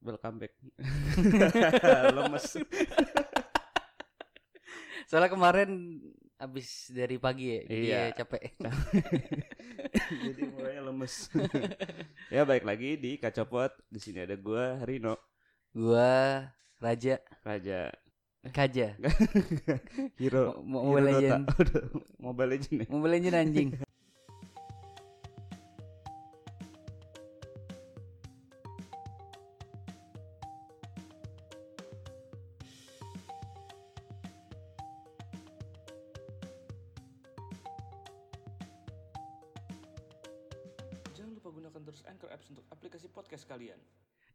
welcome back. Lemes. Soalnya kemarin abis dari pagi ya, jadi Iya. ya capek. Jadi mulainya lemes. ya baik lagi di Kacopot. Di sini ada gua Rino Gua Raja Raja Kaja. Hero Mo- Hero Mobile Dota. Legend. Mobile Legend ya. Mobile Legend anjing.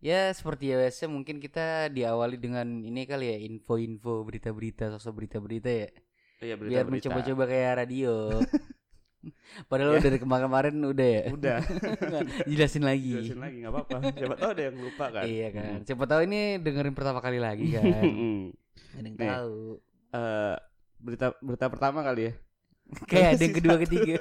Ya seperti biasa mungkin kita diawali dengan ini kali ya info-info berita-berita sosok berita-berita ya. Iya Biar mencoba-coba kayak radio. Padahal Ya. dari kemarin-kemarin udah ya. Udah. Jelasin lagi. Jelasin lagi nggak apa-apa. Siapa tahu ada yang lupa kan. Iya kan. Siapa tahu ini dengerin pertama kali lagi kan. Mm. Ada yang tahu. Eh, berita berita pertama kali ya. Kayak ada yang kedua ketiga.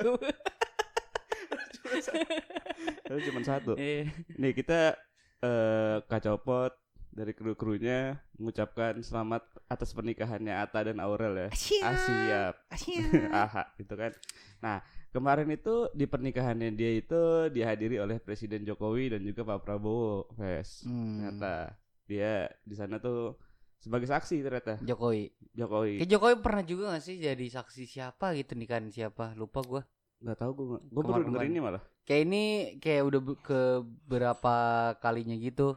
Tapi cuma satu. Eh, Nih kita eh kacopot dari kru-krunya mengucapkan selamat atas pernikahannya Ata dan Aurel ya. Ah, siap. Aha, gitu kan. Nah, kemarin itu di pernikahannya dia itu dihadiri oleh Presiden Jokowi dan juga Pak Prabowo, Ves. Hmm. Ternyata dia di sana tuh sebagai saksi ternyata Jokowi. Jokowi. Kayak Jokowi pernah juga gak sih jadi saksi siapa gitu nikahan siapa? Lupa gua. Nggak tahu gue, gue baru denger ini malah. Kayak ini kayak udah ke berapa kalinya gitu.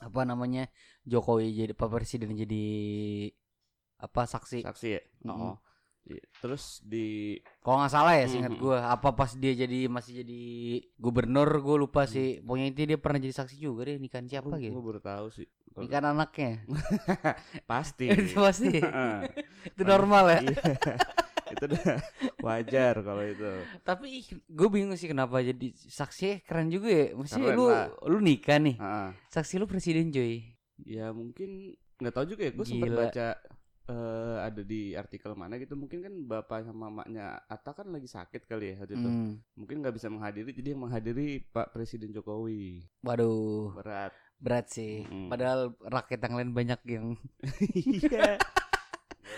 Apa namanya? Jokowi jadi Pak Presiden jadi apa saksi. Saksi ya. Mm-mm. Oh. Iya. Terus di Kalau nggak salah ya seingat Mhm. gua apa pas dia jadi masih jadi gubernur gue lupa sih. Pokoknya itu dia pernah jadi saksi juga deh nikahan siapa gue gitu. baru tahu sih. Nikahan anaknya. Pasti. itu pasti. Heeh. itu normal ya. Itu udah wajar kalau itu. Tapi gue bingung sih kenapa jadi saksi keren juga ya. Maksudnya Keren lu lah. lu nikah nih. Heeh. Saksi lu presiden Joy. Ya mungkin nggak tahu juga ya. Gue sempat baca eh, ada di artikel mana gitu. Mungkin kan bapak sama mamanya Atta kan lagi sakit kali ya waktu itu. Hmm. Mungkin nggak bisa menghadiri. Jadi yang menghadiri Pak Presiden Jokowi. Waduh, Berat. berat sih. Mm-mm. Padahal rakyat yang lain banyak yang Iya.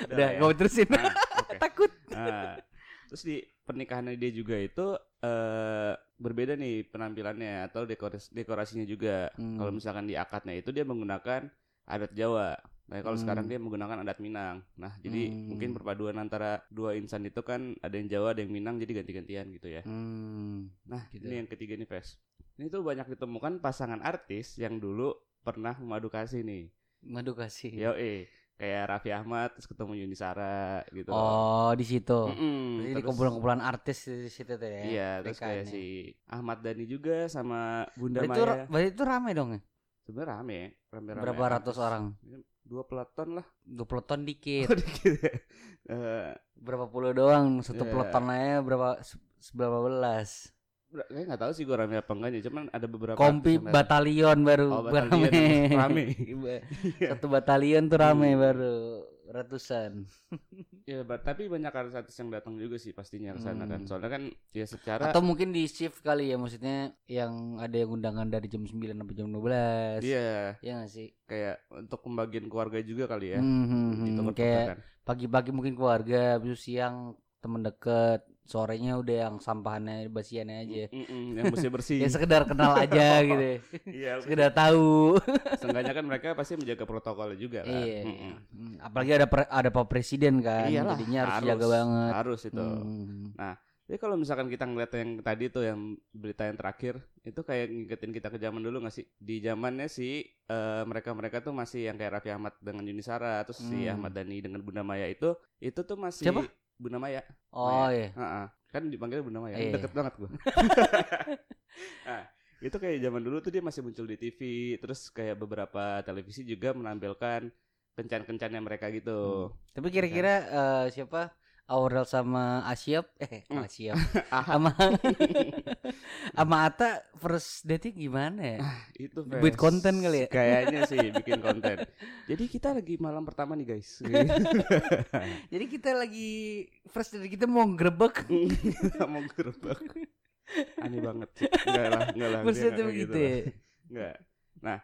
udah ya. gue terusin. Nah, Takut. Nah, terus di pernikahannya dia juga itu eh berbeda nih penampilannya atau dekorasi dekorasinya juga. Hmm. Kalau misalkan di akadnya itu dia menggunakan adat Jawa. Nah, kalau Hmm. sekarang dia menggunakan adat Minang. Nah, jadi Hmm. mungkin perpaduan antara dua insan itu kan ada yang Jawa, ada yang Minang, jadi ganti-gantian gitu ya. Hmm. Nah, Gitu. ini yang ketiga nih, Ves. Ini tuh banyak ditemukan pasangan artis yang dulu pernah memadu kasih nih. Madu kasih. Yo, eh, kayak Raffi Ahmad terus ketemu Yuni Sara gitu. Oh, di situ. Mm-mm, Jadi terus- kumpulan-kumpulan artis di situ tuh ya. Iya, terus kayak si Ahmad Dhani juga sama Bunda Berarti itu, Maya. berarti itu rame dong ya? Sebenarnya rame, rame-rame. Berapa ratus orang? Dua peleton lah. 20 ton dikit. Oh, dikit ya. Eh, berapa puluh doang? Satu peloton aja berapa se- berapa belas? Kayaknya nggak tahu sih gue rame apa enggaknya, cuman ada beberapa. Kompi batalion baru Oh, batalion rame. rame. Iya. Satu batalion tuh rame Hmm. baru ratusan. Ya, tapi banyak artis yang datang juga sih pastinya ke sana kan. Hmm. Soalnya kan ya secara Atau mungkin di shift kali ya maksudnya yang ada yang undangan dari jam 9 sampai jam 12. dia Iya gak sih? kayak untuk pembagian keluarga juga kali ya. Hmm, hmm, hmm. tempat Kayak kan. pagi-pagi mungkin keluarga, habis siang temen deket, sorenya udah yang sampahannya basiannya aja. Mm-mm, yang bersih-bersih. Ya sekedar kenal aja gitu. Iya, Sekedar tahu. seenggaknya kan mereka pasti menjaga protokolnya juga kan. Iya. Mm-mm. Hmm, Apalagi ada pre- ada Pak Presiden kan. Iyalah, Jadinya harus, jaga banget. Harus itu. Hmm. Jadi kalau misalkan kita ngeliat yang tadi tuh yang berita yang terakhir itu kayak ngikutin kita ke zaman dulu gak sih? Di zamannya si eh, mereka-mereka tuh masih yang kayak Raffi Ahmad dengan Yuni Sara, terus si Hmm. Ahmad Dhani dengan Bunda Maya itu itu tuh masih Siapa? Bunda Maya. Oh iya. Heeh. Kan dipanggilnya Bunda Maya. Iya. Deket banget gua. nah, itu kayak zaman dulu tuh dia masih muncul di TV, terus kayak beberapa televisi juga menampilkan kencan-kencannya mereka gitu. Tapi kira-kira eh, siapa? Aurel sama Asyap eh Hmm. Asyap Ah, sama sama Ata first dating gimana ya? itu Buat Fes. konten kali ya? Kayaknya sih bikin konten. Jadi kita lagi malam pertama nih guys. Jadi kita lagi first date kita mau grebek kita mau gerbak. Aneh banget sih. Enggak lah, enggak lah. first date begitu lah. ya. Enggak. Nah,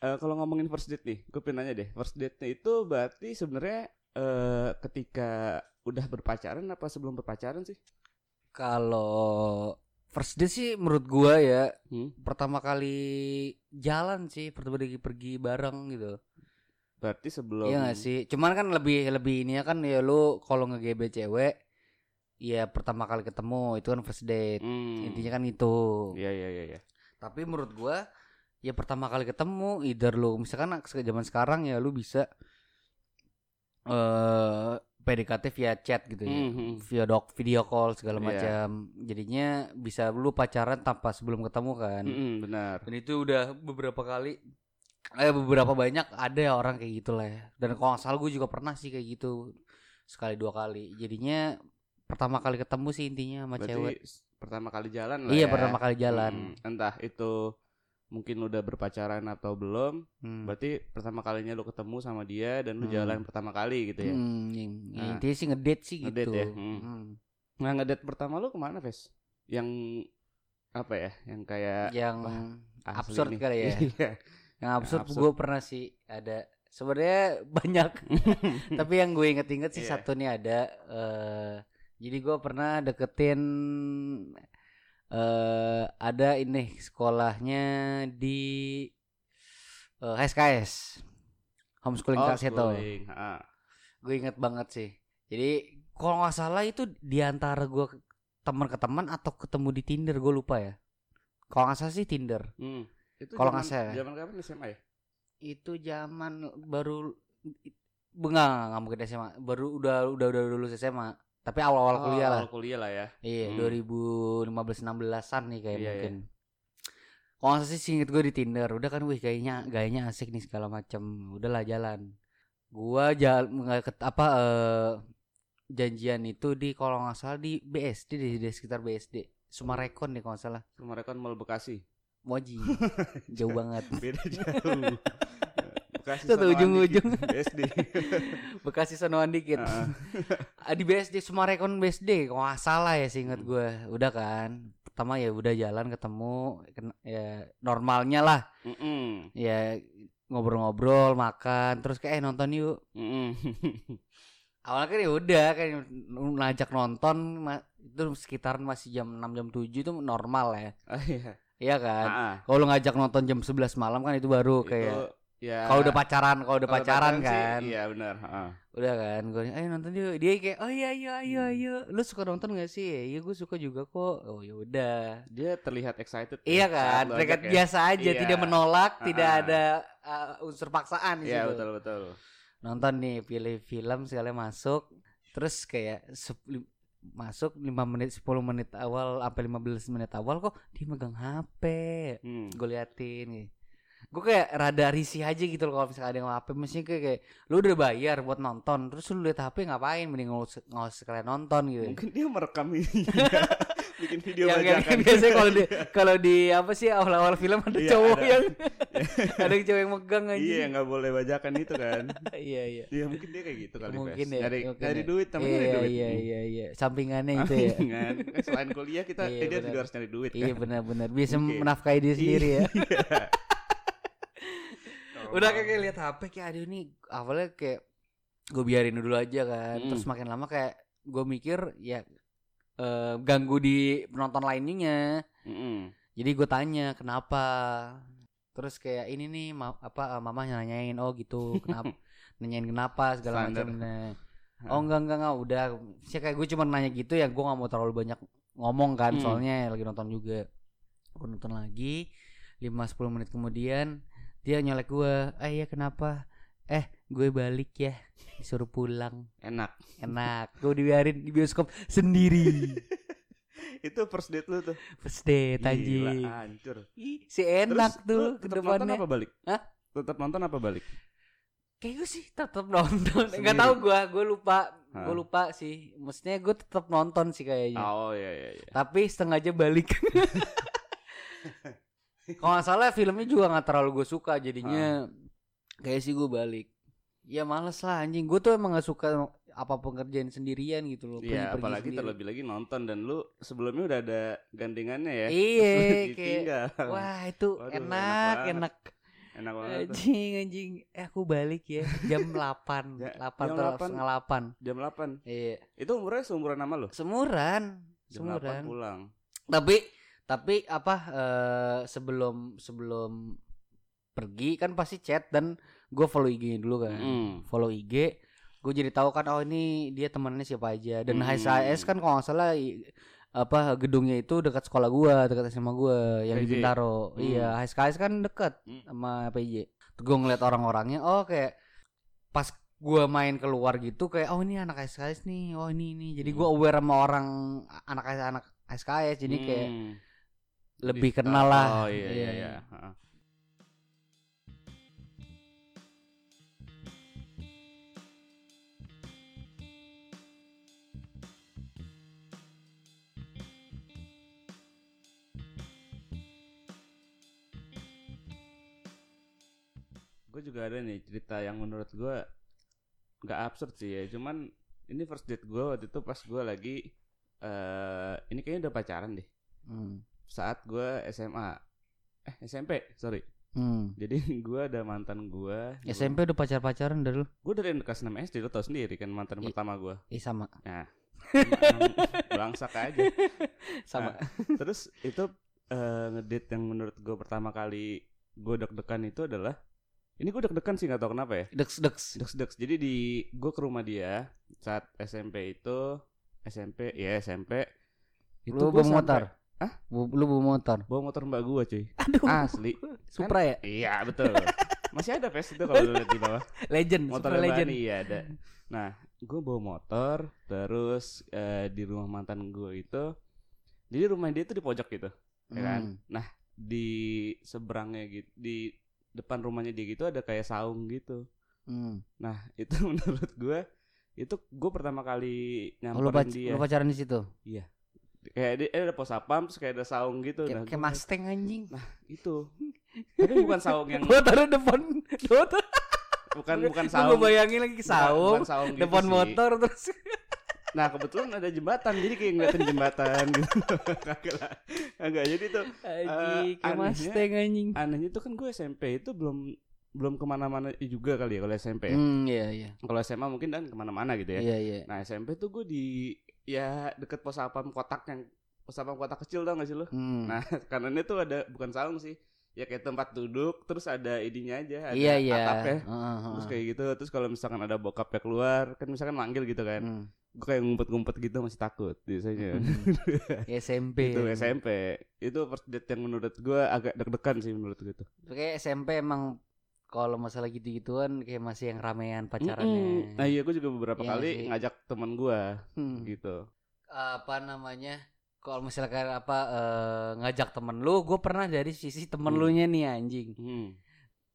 uh, kalau ngomongin first date nih, gue pengen nanya deh, first date-nya itu berarti sebenarnya uh, ketika udah berpacaran apa sebelum berpacaran sih? Kalau first date sih menurut gua ya hmm? pertama kali jalan sih pertama kali pergi bareng gitu. Berarti sebelum Iya gak sih? Cuman kan lebih lebih ini ya kan ya lu kalau ngegebe cewek ya pertama kali ketemu itu kan first date. Hmm. Intinya kan itu. Iya iya iya iya. Tapi menurut gua ya pertama kali ketemu either lu misalkan zaman sekarang ya lu bisa eh uh, PDKT via chat gitu ya, mm-hmm. via dok video call segala yeah. macam. Jadinya bisa lu pacaran tanpa sebelum ketemu kan. Mm-hmm, benar. Dan itu udah beberapa kali eh beberapa banyak ada ya orang kayak gitu lah ya. Dan kalau nggak salah gue juga pernah sih kayak gitu sekali dua kali. Jadinya pertama kali ketemu sih intinya sama Berarti cewek. Pertama kali jalan lah Iya, ya. pertama kali jalan. Hmm, entah itu mungkin udah berpacaran atau belum hmm. berarti pertama kalinya lu ketemu sama dia dan lu hmm. jalan pertama kali gitu ya hmm, nah, intinya sih ngedate sih ngedate gitu ya hmm. Hmm. nah ngedate pertama lu ke mana Ves yang apa ya yang kayak yang absurd nih. kali ya iya. yang absurd, absurd. gue pernah sih ada sebenarnya banyak tapi yang gue inget-inget sih yeah. satu nih ada uh, jadi gue pernah deketin uh, ada ini sekolahnya di uh, eh, HSKS homeschooling oh, itu gue inget banget sih. Jadi kalau nggak salah itu di antara gue teman ke teman atau ketemu di Tinder gue lupa ya. Kalau nggak salah sih Tinder. Hmm. kalau nggak salah zaman kapan? SMA ya? Itu zaman baru enggak nggak mungkin SMA baru udah udah udah lulus SMA tapi awal-awal oh, kuliah lah. Awal kuliah lah ya. Iya, hmm. 2015 16-an nih kayak iya, mungkin. Iya. Kalau nggak sih inget gue di Tinder, udah kan wih kayaknya gayanya asik nih segala macam. Udahlah jalan. Gua jalan nggak apa uh, janjian itu di kalau nggak salah di BSD di, di sekitar BSD. Sumarekon nih kalau nggak salah. Sumarekon Mall Bekasi. Moji. jauh banget. Beda jauh. Bekasi Satu ujung-ujung BSD. Bekasi sonoan dikit. Uh. di BSD Sumarekon BSD kalau nggak salah ya sih inget gue. Udah kan. Pertama ya udah jalan ketemu ya normalnya lah. Mm -mm. Ya ngobrol-ngobrol, makan, terus kayak eh, nonton yuk. Mm -mm. Awalnya kan ya udah kan ngajak nonton itu sekitaran masih jam 6 jam 7 itu normal ya. Oh, iya. Iya kan. Kalau ngajak nonton jam 11 malam kan itu baru itu kayak Ya. Kalau udah pacaran, kalau udah pacaran, kan. Sih, iya benar. Uh. Udah kan, gue ayo nonton yuk. Dia kayak, oh iya iya iya hmm. iya. Lu suka nonton gak sih? Iya gue suka juga kok. Oh ya udah. Dia terlihat excited. Iya kan, terlihat ya. biasa aja, iya. tidak menolak, uh tidak ada uh, unsur paksaan Iya betul betul. Nonton nih, pilih film sekali masuk, terus kayak masuk 5 menit 10 menit awal sampai 15 menit awal kok dia megang HP. Hmm. Gue liatin nih gue kayak rada risih aja gitu loh kalau misalnya ada yang HP mesti kayak, kayak lu udah bayar buat nonton terus lu lihat HP ngapain? Mending nggak sekalian nonton gitu. Mungkin dia merekam ini. Bikin video yang, yang, yang biasanya kalau di kalau di apa sih awal-awal film ada iya, cowok ada. yang ada cowok yang megang aja iya nggak boleh bajakan itu kan. Iya iya. Iya mungkin dia kayak gitu kali mungkin ya dari dari ya. duit tapi iya, duit. iya iya iya. Sampingannya itu ya. Sampingan. selain kuliah kita iya, eh, dia juga harus nyari duit iya kan? benar-benar bisa menafkahi diri sendiri ya. Iya udah kayak lihat HP kayak aduh nih awalnya kayak gue biarin dulu aja kan. Hmm. terus makin lama kayak gue mikir ya uh, ganggu di penonton lainnya. Hmm. jadi gue tanya kenapa? Terus kayak ini nih ma apa uh, mama nanyain. Oh gitu. Kenapa nanyain kenapa? segala macamnya oh enggak enggak enggak udah. Sih kayak gue cuma nanya gitu ya gue nggak mau terlalu banyak ngomong kan hmm. soalnya lagi nonton juga. Gue nonton lagi 5-10 menit kemudian dia nyolek gue eh ya kenapa? Eh gue balik ya disuruh pulang. Enak. Enak. Gue dibiarin di bioskop sendiri. Itu first date lu tuh? First date aja hancur. Si enak Terus, tuh ke depannya nonton apa balik? Hah? tetap nonton apa balik? Kayak gue sih tetap nonton. Nggak tahu gue gue lupa gue lupa sih. Maksudnya gue tetap nonton sih kayaknya. Oh iya iya, iya. tapi setengah aja balik Kalau nggak salah filmnya juga nggak terlalu gue suka jadinya uh. kayak sih gue balik. Ya males lah anjing. Gue tuh emang gak suka apa pengerjaan sendirian gitu loh. Iya, apalagi sendiri. terlebih lagi nonton dan lu sebelumnya udah ada gandengannya ya. Iya, kayak wah itu Waduh, enak, enak. enak banget anjing anjing eh aku balik ya jam 8 Ya, 8 jam atau 8. setengah 8 jam 8 iya itu umurnya seumuran sama lo semuran jam semuran 8 pulang tapi tapi apa eh, sebelum sebelum pergi kan pasti chat dan gue follow IG dulu kan Mm. follow IG gue jadi tahu kan oh ini dia temannya siapa aja dan Hmm. HSAS kan kalau nggak salah apa gedungnya itu dekat sekolah gua dekat SMA gua yang di. Bintaro Hmm. iya HSKS kan dekat Hmm. sama PJ gue ngeliat orang-orangnya oh kayak pas gua main keluar gitu kayak oh ini anak HSKS nih oh ini ini jadi gua aware sama orang anak anak HSKS jadi kayak Hmm. Lebih Di- kenal lah. Oh iya iya iya Heeh. gue juga ada nih cerita yang menurut gue nggak absurd sih ya. Cuman ini first date gue waktu itu pas gue lagi eh ini kayaknya udah pacaran deh. Hmm. Saat gue SMA eh SMP sorry. Hmm. jadi gue ada mantan gue SMP udah pacar-pacaran dari lu? Gue dari kelas 6 SD lo tau sendiri kan mantan I- pertama gue Ih sama. Nah belangsak aja. Sama. Terus itu eh, ngedate yang menurut gue pertama kali gue deg-degan itu adalah ini gue deg-degan sih nggak tau kenapa ya. Deks deks deg deg jadi di gue ke rumah dia saat SMP itu SMP ya SMP itu lu gua bawa motor Hah? Bu- lu bawa motor? Bawa motor mbak gue cuy. Aduh. Asli. Supra ya? Iya betul. Masih ada pes itu kalau lu lihat di bawah. Legend motor Supra legend legend. iya ada. Nah gue bawa motor terus eh, di rumah mantan gue itu jadi rumah dia itu di pojok gitu ya kan? Hmm. nah di seberangnya gitu di depan rumahnya dia gitu ada kayak saung gitu. Hmm. nah itu menurut gue itu gue pertama kali Oh, lu, nyamperin pac- dia. lu pacaran di situ kayak eh, ada pos sapam terus kayak ada saung gitu kayak nah kayak gua- Mustang anjing itu tapi bukan saung yang motor depan motor bukan bukan gue saung bayangin lagi bukan- saung bukan saung gitu depan sih. motor terus Nah kebetulan ada jembatan jadi kayak ngeliatin jembatan gitu. Kagak lah. Kagak jadi tuh anjing kayak anehnya- Mustang anjing anehnya tuh kan gue SMP itu belum belum ke mana-mana juga kali ya kalau SMP. ya. hmm iya iya Kalau SMA mungkin dan ke mana-mana gitu ya. iya iya Nah SMP tuh gue di ya deket pos sapam kotak yang pos sapam kotak kecil tau gak sih lo? Hmm. Nah kanannya tuh ada bukan saung sih ya kayak tempat duduk terus ada ininya aja ada iya iya atapnya. Heeh, Terus heeh. kayak gitu terus kalau misalkan ada bokapnya keluar kan misalkan manggil gitu kan. Hmm. Gue kayak ngumpet-ngumpet gitu masih takut biasanya. SMP itu SMP itu first date yang menurut gue agak deg-degan sih menurut gue tuh kayak SMP emang kalau masalah gitu-gituan kayak masih yang ramean pacarannya nah iya gue juga beberapa Iya kali sih. ngajak teman gue Hmm. gitu apa namanya kalau misalnya kayak apa eh, ngajak temen lu gue pernah dari sisi temen Hmm. lu nya nih anjing hmm.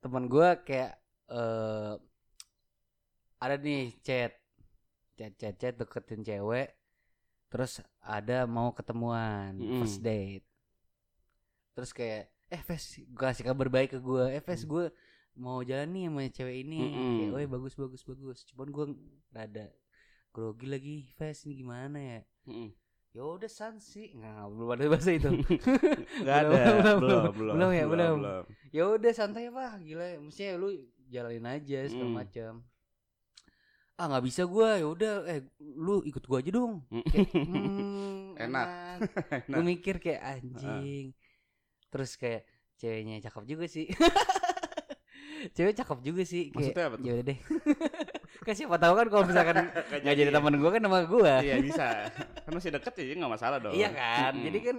temen gue kayak eh ada nih chat chat chat chat deketin cewek terus ada mau ketemuan Mm-mm. first date terus kayak eh Ves gue kasih kabar baik ke gue eh Ves Mm. gue mau jalan nih sama cewek ini. Mm-mm. kayak oh bagus bagus bagus. Cuman gue rada grogi lagi Ves ini gimana ya? Mm-mm. ya udah san sih. Nggak belum ada bahasa itu. Nggak ada. Belum, belum, belum belum belum ya, belum. belum. ya udah santai pak gila. Mestinya lu jalanin aja segala Hmm. macam. Ah nggak bisa gua. Ya udah eh lu ikut gua aja dong. Mm. Kayak, hmm, Enak. gue mikir kayak anjing. Terus kayak ceweknya cakep juga sih cewek cakep juga sih kayak Maksudnya apa tuh? ya udah deh. Kan siapa tahu kan kalau misalkan Nggak jadi teman gua kan sama gua. Iya bisa. Kan masih deket ya nggak masalah dong. Iya kan? Mm-mm. jadi kan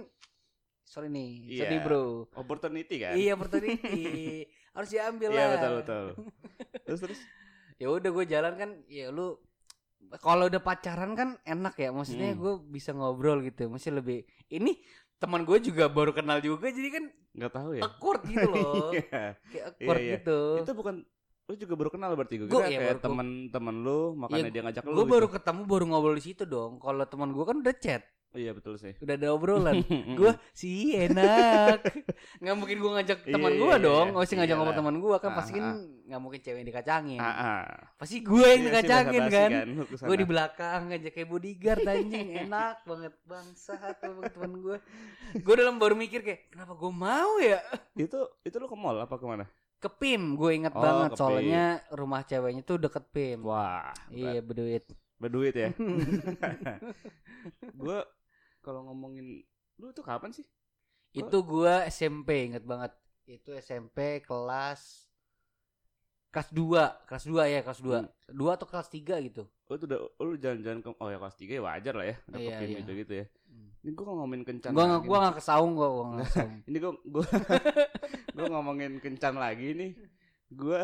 sorry nih Iya. sorry bro. Opportunity kan? Iya opportunity. Harus diambil iya lah. betul betul. Terus terus? Ya udah gue jalan kan, ya lu kalau udah pacaran kan enak ya, maksudnya Hmm. gue bisa ngobrol gitu, masih lebih ini teman gue juga baru kenal juga, jadi kan nggak tahu ya awkward gitu loh, Iya. kayak awkward iya. gitu. itu bukan lu juga baru kenal berarti gue Gua- kira iya, kayak teman-teman lu makanya Iya, dia ngajak lu Gue gitu. baru ketemu, baru ngobrol di situ dong. Kalau teman gue kan udah chat, iya betul sih udah ada obrolan. gue sih enak, nggak mungkin gue ngajak Iya, teman gue iya, dong, iya. nggak usah ngajak Iyalah. teman gue kan, Ah, pasti kan ah. nggak mungkin cewek yang dikacangin, ah, ah. pasti gue yang dikacangin kan. ke sana. gue di belakang aja kayak bodyguard anjing enak banget bangsat temen temen gue gue dalam baru mikir kayak kenapa gue mau ya itu itu lu ke mall apa ke mana ke PIM gue inget Oh, banget soalnya rumah ceweknya tuh deket PIM Wah, iya berduit berduit ya. gue kalau ngomongin lu tuh kapan sih? itu gue SMP inget banget itu SMP kelas kelas 2 kelas 2 ya kelas 2 Hmm. 2 atau kelas 3 gitu Oh, itu udah oh, lu jalan-jalan ke oh ya kelas 3 ya wajar lah ya. Udah Iya, iya. gitu-gitu ya. Ini gue ngomongin kencan nggak lagi gue nih. nggak kesaung nggak kesaung Ini gue gue gue ngomongin kencan lagi nih. Gue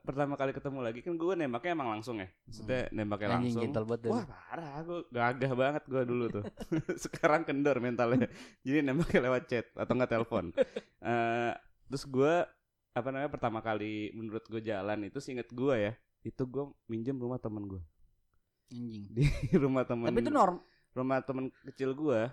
pertama kali ketemu lagi kan gue nembaknya emang langsung ya. Maksudnya nembaknya Hmm. anjing langsung. gentle banget dah Wah parah, gue gagah banget gue dulu tuh. Sekarang kendor mentalnya. Jadi nembaknya lewat chat atau nggak telepon. Eh, terus gue apa namanya pertama kali menurut gue jalan itu seinget gue ya. Itu gue minjem rumah temen gue. anjing Di rumah temen. tapi itu norm rumah temen kecil gue.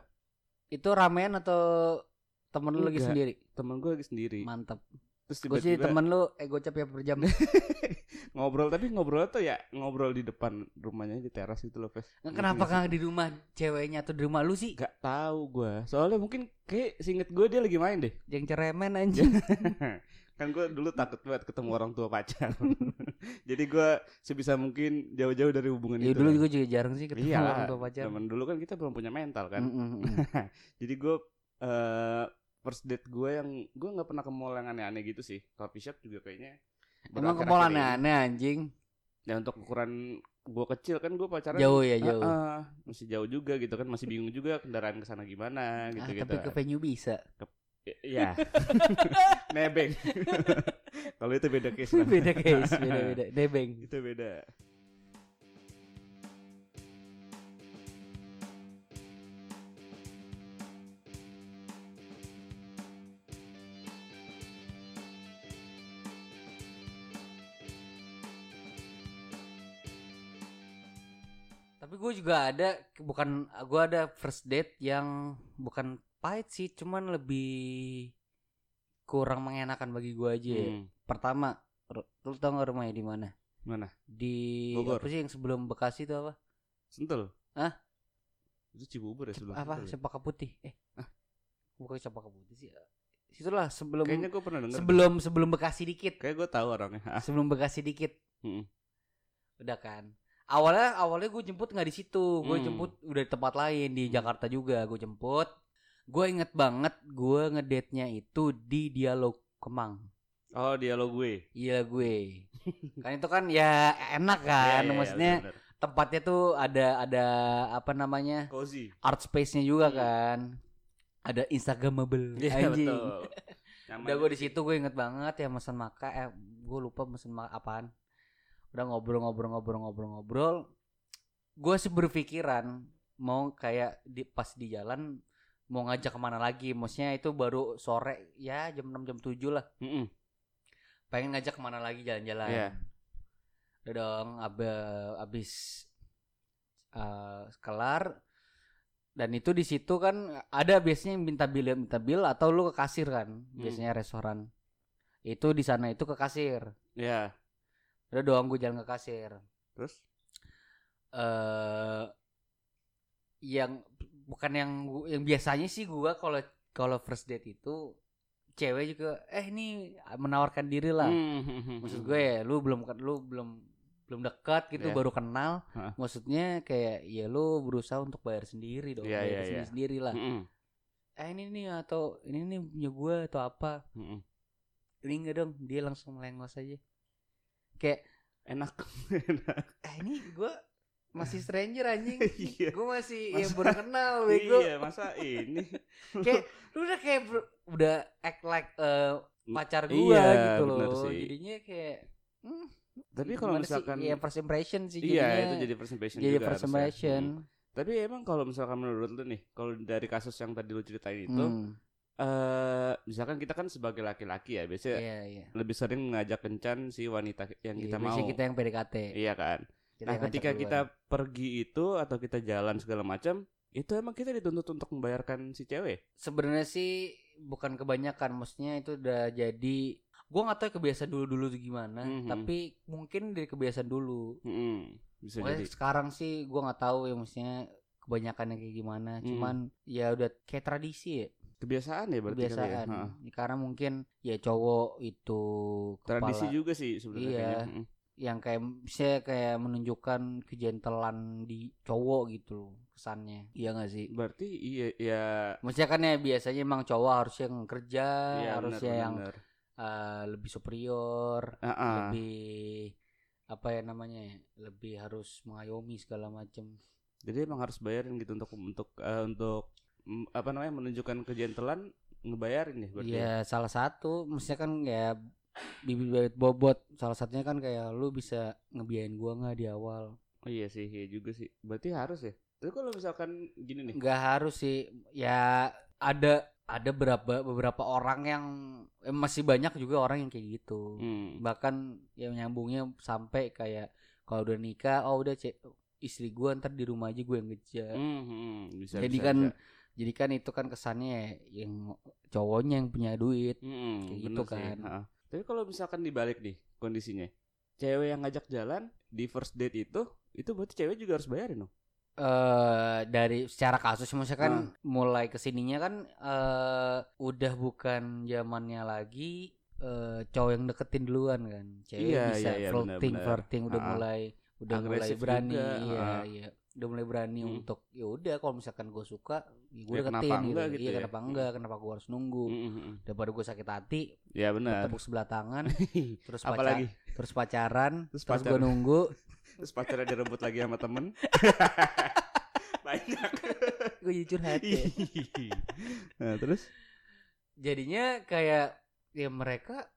itu ramean atau temen lu lagi sendiri Temen gue lagi sendiri. mantap Terus gue sih tiba-tiba temen lu eh gocap ya per jam ngobrol tapi ngobrol tuh ya ngobrol di depan rumahnya di teras itu loh, Fes. kenapa kagak di rumah ceweknya atau di rumah lu sih Gak tahu gue. Soalnya mungkin kayak seinget gue dia lagi main deh. yang ceremen anjing kan gue dulu takut banget ketemu orang tua pacar jadi gue sebisa mungkin jauh-jauh dari hubungan ya itu dulu lah. gue juga jarang sih ketemu iya orang tua pacar zaman dulu kan kita belum punya mental kan Mm, mm, mm. jadi gue eh first date gue yang gue nggak pernah ke mall yang aneh-aneh gitu sih. Coffee shop juga kayaknya emang ke mall aneh-aneh anjing? Ya untuk ukuran gue kecil kan gue pacaran jauh ya Ah, jauh. Ah, masih jauh juga gitu kan masih bingung juga kendaraan ke sana gimana gitu ah, gitu tapi ke venue bisa? Ya nebeng. Kalau itu beda case lah. beda case beda beda nebeng. Itu beda tapi gue juga ada bukan gue ada first date yang bukan pahit sih cuman lebih kurang mengenakan bagi gue aja ya. Hmm. pertama lu tau gak rumahnya di mana Mana? di Bogor. apa sih yang sebelum Bekasi itu apa Sentul. Hah? Itu Cibubur ya sebelum apa Sentul ya? Cempaka Putih eh bukan Cempaka Putih sih situlah sebelum Kayaknya gue pernah denger. sebelum sebelum Bekasi dikit Kayak gue tahu orangnya. Ah, sebelum Bekasi dikit Mm. udah kan awalnya awalnya gue jemput nggak di situ gue Hmm. jemput udah di tempat lain di Jakarta juga gue jemput gue inget banget gue ngedate nya itu di dialog Kemang Oh dialog gue. iya gue kan itu kan ya enak kan Iya, iya, iya, maksudnya bener-bener. tempatnya tuh ada ada apa namanya Cozy. art space nya juga Hmm. kan ada instagramable Iya anjing betul. Udah gue di situ gue inget banget ya mesen makan eh gue lupa mesen ma apaan udah ngobrol-ngobrol-ngobrol-ngobrol-ngobrol gue sih berpikiran mau kayak di pas di jalan mau ngajak ke mana lagi maksudnya itu baru sore ya jam 6 jam 7 lah Mm-mm. pengen ngajak ke mana lagi jalan-jalan Iya. udah dong ab- abis eh, kelar dan itu di situ kan ada biasanya yang minta bil minta bil atau lu ke kasir kan Hmm. biasanya restoran itu di sana itu ke kasir Iya. Udah dong gue jalan ke kasir Terus? eh yang bukan yang yang biasanya sih gua kalau kalau first date itu cewek juga eh ini menawarkan diri lah Hmm. maksud gue ya lu belum lu belum belum dekat gitu Iya. baru kenal Hah. maksudnya kayak ya lu berusaha untuk bayar sendiri dong Iya, bayar iya, sendiri iya. sendiri lah Mm-mm. eh ini nih atau ini nih punya gue atau apa Mm-mm. ini enggak dong dia langsung melengos aja kayak Enak. eh ini gue masih stranger anjing Iya. gue masih Masa- yang baru kenal bego Iya, masa ini? kayak lu udah kayak ber- udah act like eh, pacar gua Iya, gitu loh sih. jadinya kayak hmm, Tapi kalau gimana sih? misalkan ya first impression sih Iya, jadinya. itu jadi first impression jadi juga first impression Mm. Tapi emang kalau misalkan menurut lu nih, kalau dari kasus yang tadi lu ceritain itu, Hmm, eh misalkan kita kan sebagai laki-laki ya, biasanya iya iya lebih sering mengajak kencan si wanita yang Iya, kita mau. kita yang PDKT Iya kan. Kita nah, ketika ngajak kita pergi itu atau kita jalan segala macam, itu emang kita dituntut untuk membayarkan si cewek. sebenarnya sih bukan kebanyakan maksudnya itu udah jadi gua nggak tahu kebiasaan dulu dulu tuh gimana Mhm. tapi mungkin dari kebiasaan dulu Mm-mm, bisa Pokoknya jadi. sekarang sih gua nggak tahu ya maksudnya kebanyakan yang kayak gimana Hmm. cuman ya udah kayak tradisi ya kebiasaan ya berarti kebiasaan kali ya? karena mungkin ya cowok itu tradisi kepala, juga sih sebenarnya iya kayaknya. yang kayak saya kayak menunjukkan kejentelan di cowok gitu kesannya iya gak sih berarti iya ya maksudnya kan ya biasanya emang cowok harus yang kerja iya, harusnya bener, yang bener. uh, lebih superior Uh-uh. lebih apa ya namanya ya lebih harus mengayomi segala macam jadi emang harus bayarin gitu untuk untuk eh, untuk apa namanya menunjukkan kejentelan ngebayarin ya berarti ya? Iya salah satu maksudnya kan kayak bibit bibit bobot salah satunya kan kayak lu bisa ngebiayain gua nggak di awal? Oh iya sih iya juga sih. Berarti harus ya? Tapi kalau misalkan gini nih. Nggak harus sih. Ya ada ada beberapa beberapa orang yang eh, masih banyak juga orang yang kayak gitu. Hmm. bahkan yang nyambungnya sampai kayak kalau udah nikah oh udah cek istri gua ntar di rumah aja gue yang ngejar. Hmm, hmm, bisa, jadi bisa, kan bisa. Jadi kan itu kan kesannya yang cowoknya yang punya duit Hmm, kayak bener gitu sih, kan. ha-ha. Tapi kalau misalkan dibalik nih kondisinya, cewek yang ngajak jalan di first date itu, itu berarti cewek juga harus bayarin dong. eh dari secara kasus maksudnya kan Hmm. mulai ke sininya kan eh udah bukan zamannya lagi eh cowok yang deketin duluan kan cewek Iya, bisa iya, iya, flirting benar-benar. flirting udah Ah. mulai udah mulai berani juga, iya iya udah mulai berani Hmm. untuk ya udah kalau misalkan gue suka ya gue Ya, deketin kenapa enggak gitu, gitu iya ya? kenapa enggak kenapa gue harus nunggu Hmm, hmm, hmm. daripada gue sakit hati Ya benar. tepuk sebelah tangan terus pacar Apalagi terus pacaran Terus terus, gue pacaran. nunggu terus pacarnya direbut lagi sama temen. Banyak. gue jujur hati nah, terus jadinya kayak ya mereka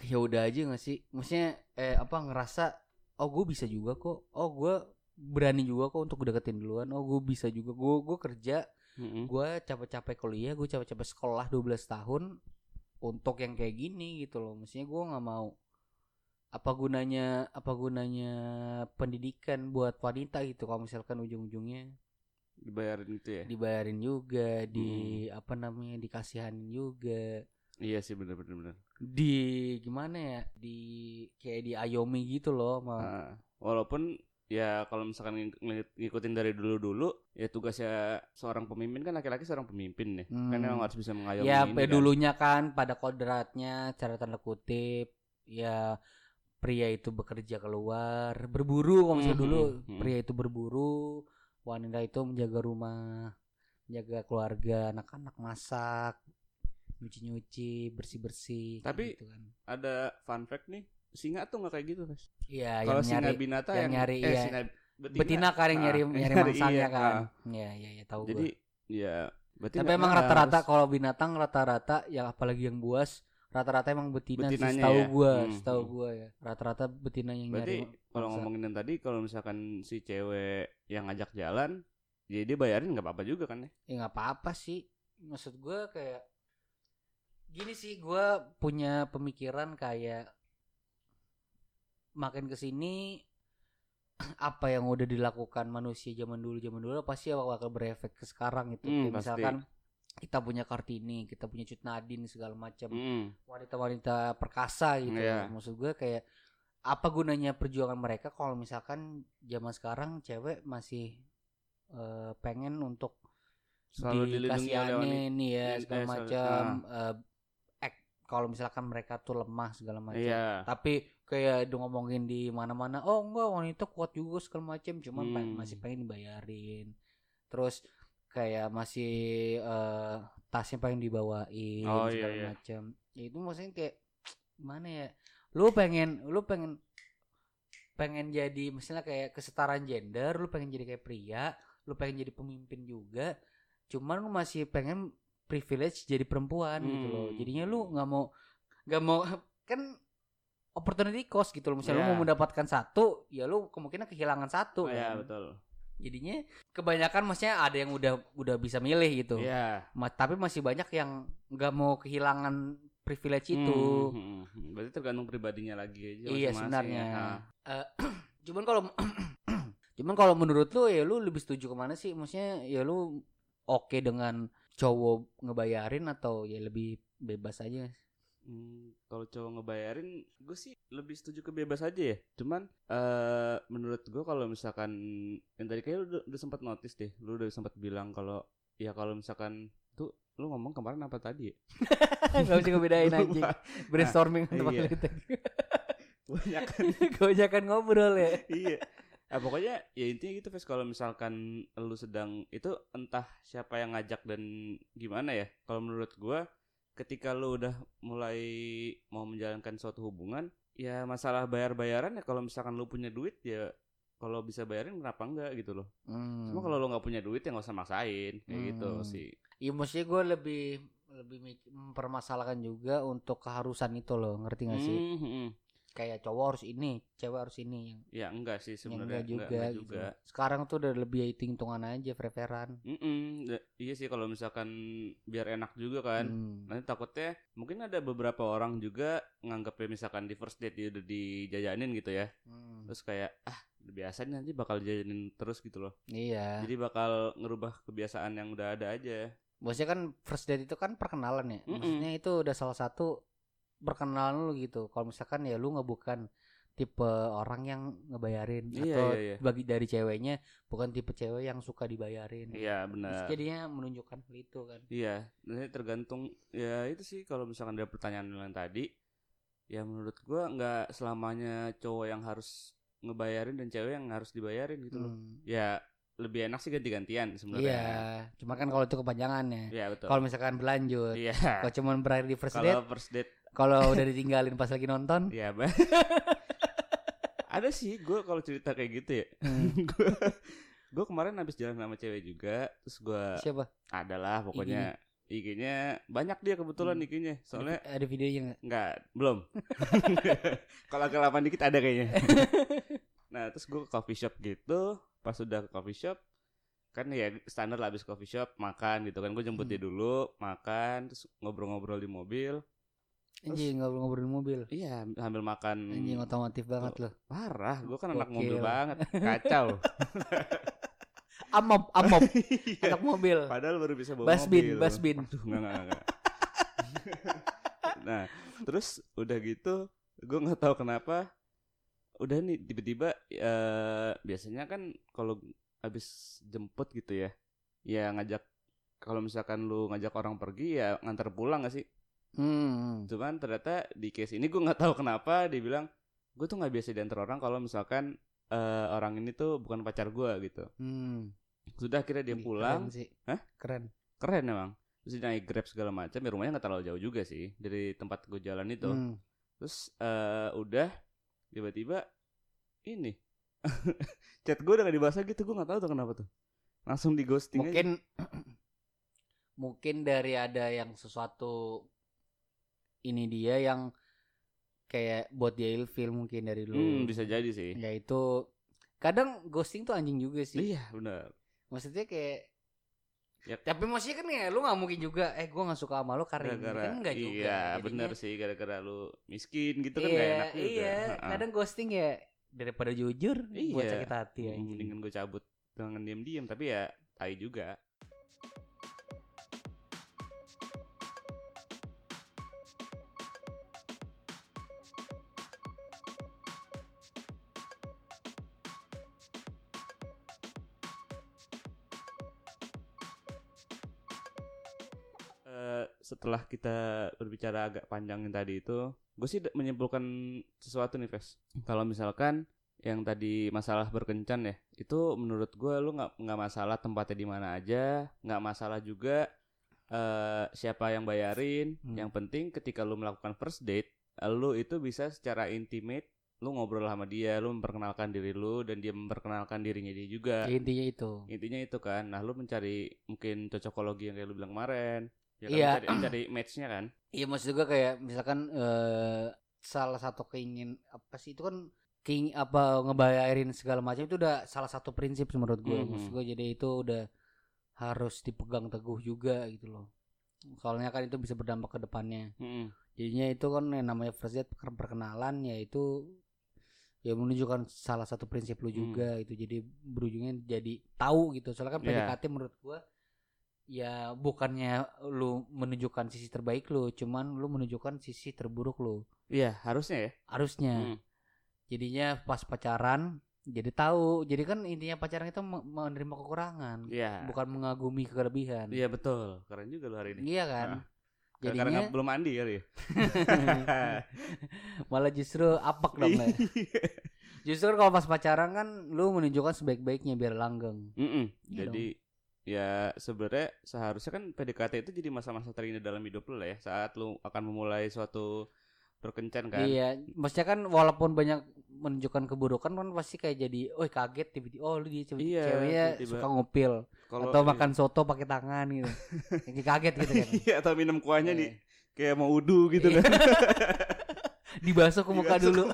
ya udah aja gak sih maksudnya eh apa ngerasa oh gue bisa juga kok oh gue berani juga kok untuk deketin duluan. Oh gue bisa juga. Gue gue kerja Mm-mm. gue capek-capek kuliah gue capek-capek sekolah 12 tahun untuk yang kayak gini gitu loh. Maksudnya gue nggak mau. Apa gunanya apa gunanya pendidikan buat wanita gitu kalau misalkan ujung-ujungnya? Dibayarin itu ya. dibayarin juga di apa namanya dikasihanin juga. Iya sih benar benar benar. di gimana ya? Di kayak di ayomi gitu loh sama Nah, walaupun ya kalau misalkan ng- ng- ngikutin dari dulu-dulu ya tugasnya seorang pemimpin kan laki-laki seorang pemimpin ya. Kan Hmm. memang harus bisa mengayomi ya ini kan. dulunya kan pada kodratnya cara tanda kutip ya pria itu bekerja keluar berburu kalau misalnya Mhm, dulu mhm. pria itu berburu wanita itu menjaga rumah menjaga keluarga anak-anak masak nyuci-nyuci bersih-bersih Tapi- gitu kan. Ada fun fact nih, singa tuh nggak kayak gitu, Mas. Iya, Kalau singa nyari binata yang yang, nyari, eh, iya. singa betina kan yang Ah, nyari yang nyari nyari, mangsanya iya, kan. ah. Iya, iya, iya tahu Jadi gua. ya berarti Tapi emang rata-rata kalau binatang rata-rata yang apalagi yang buas rata-rata emang betina sih setahu ya? gua, Hmm, setahu hmm. gua ya. Rata-rata betina yang Berarti nyari. kalau ngomongin yang tadi kalau misalkan si cewek yang ngajak jalan, ya dia bayarin nggak apa-apa juga kan ya? ya nggak apa-apa sih. Maksud gua kayak gini sih gua punya pemikiran kayak makin ke sini apa yang udah dilakukan manusia zaman dulu zaman dulu pasti bakal berefek ke sekarang gitu. Hmm, Kayak misalkan kita punya Kartini, kita punya Cut Nadine segala macam. Mm. wanita-wanita perkasa gitu. Iya. Maksud gue kayak apa gunanya perjuangan mereka kalau misalkan zaman sekarang cewek masih eh, pengen untuk Selalu dilindungi oleh wanita. nih ya Eh, segala selalu- macam eh, act kalau misalkan mereka tuh lemah segala macam. Iya. Tapi kayak udah ngomongin di mana-mana, oh enggak wanita kuat juga segala macam, cuman Hmm. masih pengen dibayarin. Terus kayak masih eh, tasnya pengen dibawain Oh, iya, segala iya. macam. Ya itu maksudnya kayak gimana ya? Lu pengen lu pengen pengen jadi misalnya kayak kesetaraan gender, lu pengen jadi kayak pria, lu pengen jadi pemimpin juga, cuman lu masih pengen privilege jadi perempuan gitu loh. Hmm. Jadinya lu nggak mau nggak mau kan opportunity cost gitu loh. Misalnya lu Iya. mau mendapatkan satu, ya lu kemungkinan kehilangan satu. Oh, Iya kan. betul. Jadinya kebanyakan maksudnya ada yang udah udah bisa milih gitu. Iya. Ma- tapi masih banyak yang nggak mau kehilangan privilege itu. Hmm, hmm, hmm. Berarti tergantung pribadinya lagi aja. Iya sebenarnya. ya. Nah, Eh, cuman kalau cuman kalau menurut lu ya lu lebih setuju ke mana sih? Maksudnya ya lu oke dengan cowok ngebayarin atau ya lebih bebas aja? Hmm, kalau cowok ngebayarin, gue sih lebih setuju ke bebas aja ya. Cuman eh menurut gue kalau misalkan yang tadi kayak lu udah, udah sempat notice deh, lu udah sempat bilang kalau ya kalau misalkan tuh lu ngomong kemarin apa tadi ya? Gak bisa ngebedain anjing Brainstorming nah, iya. Kebanyakan Kebanyakan ngobrol ya Iya Nah, pokoknya ya intinya gitu Fes. Kalau misalkan lu sedang itu entah siapa yang ngajak dan gimana ya kalau menurut gua ketika lu udah mulai mau menjalankan suatu hubungan ya masalah bayar-bayaran ya kalau misalkan lu punya duit ya kalau bisa bayarin kenapa enggak gitu loh. Hmm. cuma kalau lu nggak punya duit ya nggak usah maksain kayak gitu hmm. gitu sih. Iya maksudnya gue lebih lebih mempermasalahkan juga untuk keharusan itu loh ngerti gak sih? Hmm, hmm, hmm kayak cowok harus ini, cewek harus ini. Ya enggak sih sebenarnya. enggak juga, enggak, enggak gitu. juga. Sekarang tuh udah lebih hitung-hitungan aja preferan. Mm -mm, iya sih kalau misalkan biar enak juga kan. Hmm. Nanti takutnya mungkin ada beberapa orang juga nganggapnya misalkan di first date dia udah dijajanin gitu ya. Hmm. Terus kayak ah biasa nanti bakal dijajanin terus gitu loh. Iya. Jadi bakal ngerubah kebiasaan yang udah ada aja. Maksudnya kan first date itu kan perkenalan ya. Mm -mm. Maksudnya itu udah salah satu perkenalan lu gitu kalau misalkan ya lu nggak bukan tipe orang yang ngebayarin iya, atau iya, iya. bagi dari ceweknya bukan tipe cewek yang suka dibayarin. Iya benar. jadinya menunjukkan hal itu kan. Iya, ini tergantung ya itu sih kalau misalkan ada pertanyaan yang tadi ya menurut gua nggak selamanya cowok yang harus ngebayarin dan cewek yang harus dibayarin gitu loh. Hmm. Ya lebih enak sih ganti-gantian sebenarnya. Iya, cuma kan kalau itu kepanjangan ya. Iya betul. Kalau misalkan berlanjut, iya. Kalau cuma berakhir di first date. Kalau first date kalau udah ditinggalin pas lagi nonton? Iya, Ada sih gue kalau cerita kayak gitu ya. Hmm. gue kemarin habis jalan sama cewek juga, terus gue Siapa? Adalah pokoknya IG-nya banyak dia kebetulan hmm. IG-nya. Soalnya ada, ada videonya enggak? Enggak, belum. kalau agak lama dikit ada kayaknya. nah, terus gue ke coffee shop gitu, pas udah ke coffee shop kan ya standar lah habis coffee shop makan gitu kan gue jemput hmm. dia dulu makan terus ngobrol-ngobrol di mobil Anjing ngobrol-ngobrol mobil. Iya, sambil makan. Anjing otomotif banget loh. Parah, gue kan anak mobil banget, kacau. amop, amop, anak mobil. Padahal baru bisa bawa basbin, mobil. Basbin, Aduh, enggak, enggak, enggak. nah, terus udah gitu, gue nggak tahu kenapa. Udah nih tiba-tiba uh, biasanya kan kalau habis jemput gitu ya, ya ngajak kalau misalkan lu ngajak orang pergi ya ngantar pulang gak sih? Hmm. Cuman ternyata di case ini gue nggak tahu kenapa dia bilang gue tuh nggak biasa diantar orang kalau misalkan uh, orang ini tuh bukan pacar gue gitu. Hmm. Sudah akhirnya dia pulang. Keren sih. Hah? Keren. Keren emang. Terus dia naik grab segala macam. Ya rumahnya nggak terlalu jauh juga sih dari tempat gue jalan itu. Hmm. Terus uh, udah tiba-tiba ini chat gue udah gak dibahas gitu gue nggak tahu tuh kenapa tuh langsung di ghosting mungkin aja. mungkin dari ada yang sesuatu ini dia yang kayak buat dia ilfil mungkin dari lu. Hmm, bisa jadi sih. Ya itu kadang ghosting tuh anjing juga sih. Iya, benar. Maksudnya kayak Ya. Tapi maksudnya kan ya lu gak mungkin juga eh gua gak suka sama lu karena gara -gara, kan enggak juga. Iya, benar sih gara-gara lu miskin gitu kan iya, gak enak juga. Iya, kadang ghosting ya daripada jujur iya. buat sakit hati ya. Mendingan gue cabut dengan diam-diam tapi ya tai juga. Setelah kita berbicara agak panjang tadi itu, gue sih menyimpulkan sesuatu nih, Ves. Kalau misalkan yang tadi masalah berkencan ya, itu menurut gue lu nggak nggak masalah tempatnya di mana aja, nggak masalah juga uh, siapa yang bayarin. Hmm. Yang penting ketika lu melakukan first date, lu itu bisa secara intimate lu ngobrol sama dia, lu memperkenalkan diri lu dan dia memperkenalkan dirinya dia juga. Intinya itu. Intinya itu kan. Nah, lu mencari mungkin cocokologi yang kayak lu bilang kemarin ya kan iya. cari, cari matchnya kan iya maksud juga kayak misalkan uh, salah satu keingin apa sih itu kan king apa ngebayarin segala macam itu udah salah satu prinsip menurut gue mm -hmm. maksud gue jadi itu udah harus dipegang teguh juga gitu loh soalnya kan itu bisa berdampak ke depannya mm -hmm. jadinya itu kan yang namanya first date perkenalan ya itu ya menunjukkan salah satu prinsip lu juga mm. itu jadi berujungnya jadi tahu gitu soalnya kan yeah. PDKT menurut gua ya bukannya lu menunjukkan sisi terbaik lu, cuman lu menunjukkan sisi terburuk lu. Iya, harusnya ya. Harusnya. Hmm. Jadinya pas pacaran jadi tahu jadi kan intinya pacaran itu menerima kekurangan Iya. bukan mengagumi kelebihan Iya betul. Keren juga lu hari ini. iya kan Nah, Karena jadinya nggak- belum mandi kali ya. malah justru apak dong Le. justru kalau pas pacaran kan lu menunjukkan sebaik-baiknya biar langgeng Mm-mm. Iya Jadi ya sebenarnya seharusnya kan PDKT itu jadi masa-masa terindah dalam hidup lah ya saat lu akan memulai suatu berkencan kan. Iya, maksudnya kan walaupun banyak menunjukkan keburukan kan pasti kayak jadi, oh kaget tiba-tiba, oh lu dia cewek Iya, ceweknya tiba-tiba. suka ngupil Kalau atau makan soto pakai tangan gitu, kayak kaget gitu kan. Iya atau minum kuahnya Iya. nih kayak mau udu gitu Iya. kan. Dibasuh ke muka Dibasuh ke dulu.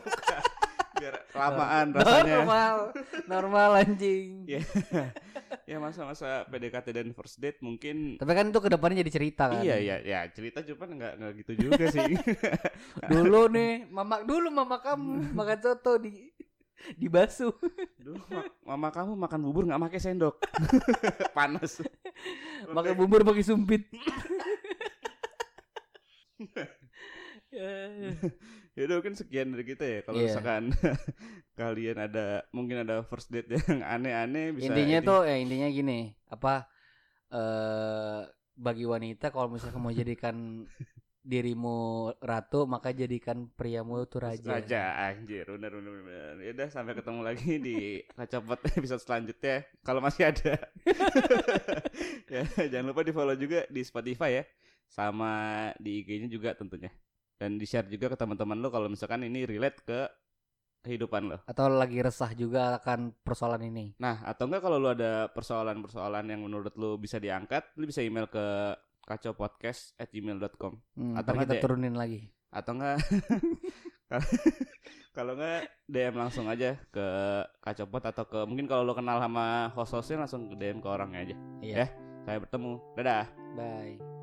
Biar kelamaan rasanya. Normal, normal anjing. Iya. Ya masa-masa PDKT dan first date mungkin Tapi kan itu ke depannya jadi cerita kan. Iya iya ya cerita cuma nggak nggak gitu juga sih. Dulu nih, mama dulu mama kamu makan soto di dibasuh. Duh, ma- mama kamu makan bubur nggak pakai sendok. Panas. Makan bubur pakai sumpit. Ya udah mungkin sekian dari kita ya. Kalau Iya. misalkan kalian ada mungkin ada first date yang aneh-aneh bisa intinya ini. tuh ya intinya gini apa eh bagi wanita kalau misalnya mau jadikan dirimu ratu maka jadikan priamu tuh raja Raja anjir bener bener bener. Ya udah sampai ketemu lagi di kacopot episode selanjutnya kalau masih ada. ya jangan lupa di follow juga di Spotify ya sama di IG-nya juga tentunya dan di share juga ke teman-teman lo kalau misalkan ini relate ke kehidupan lo. atau lagi resah juga akan persoalan ini. Nah atau enggak kalau lo ada persoalan-persoalan yang menurut lo bisa diangkat, lo bisa email ke kacopodcast@gmail.com hmm, Atau kita turunin lagi. Atau enggak? Kalau enggak DM langsung aja ke kacopot atau ke mungkin kalau lo kenal sama host-hostnya langsung ke DM ke orangnya aja. Iya. Saya bertemu. Dadah. Bye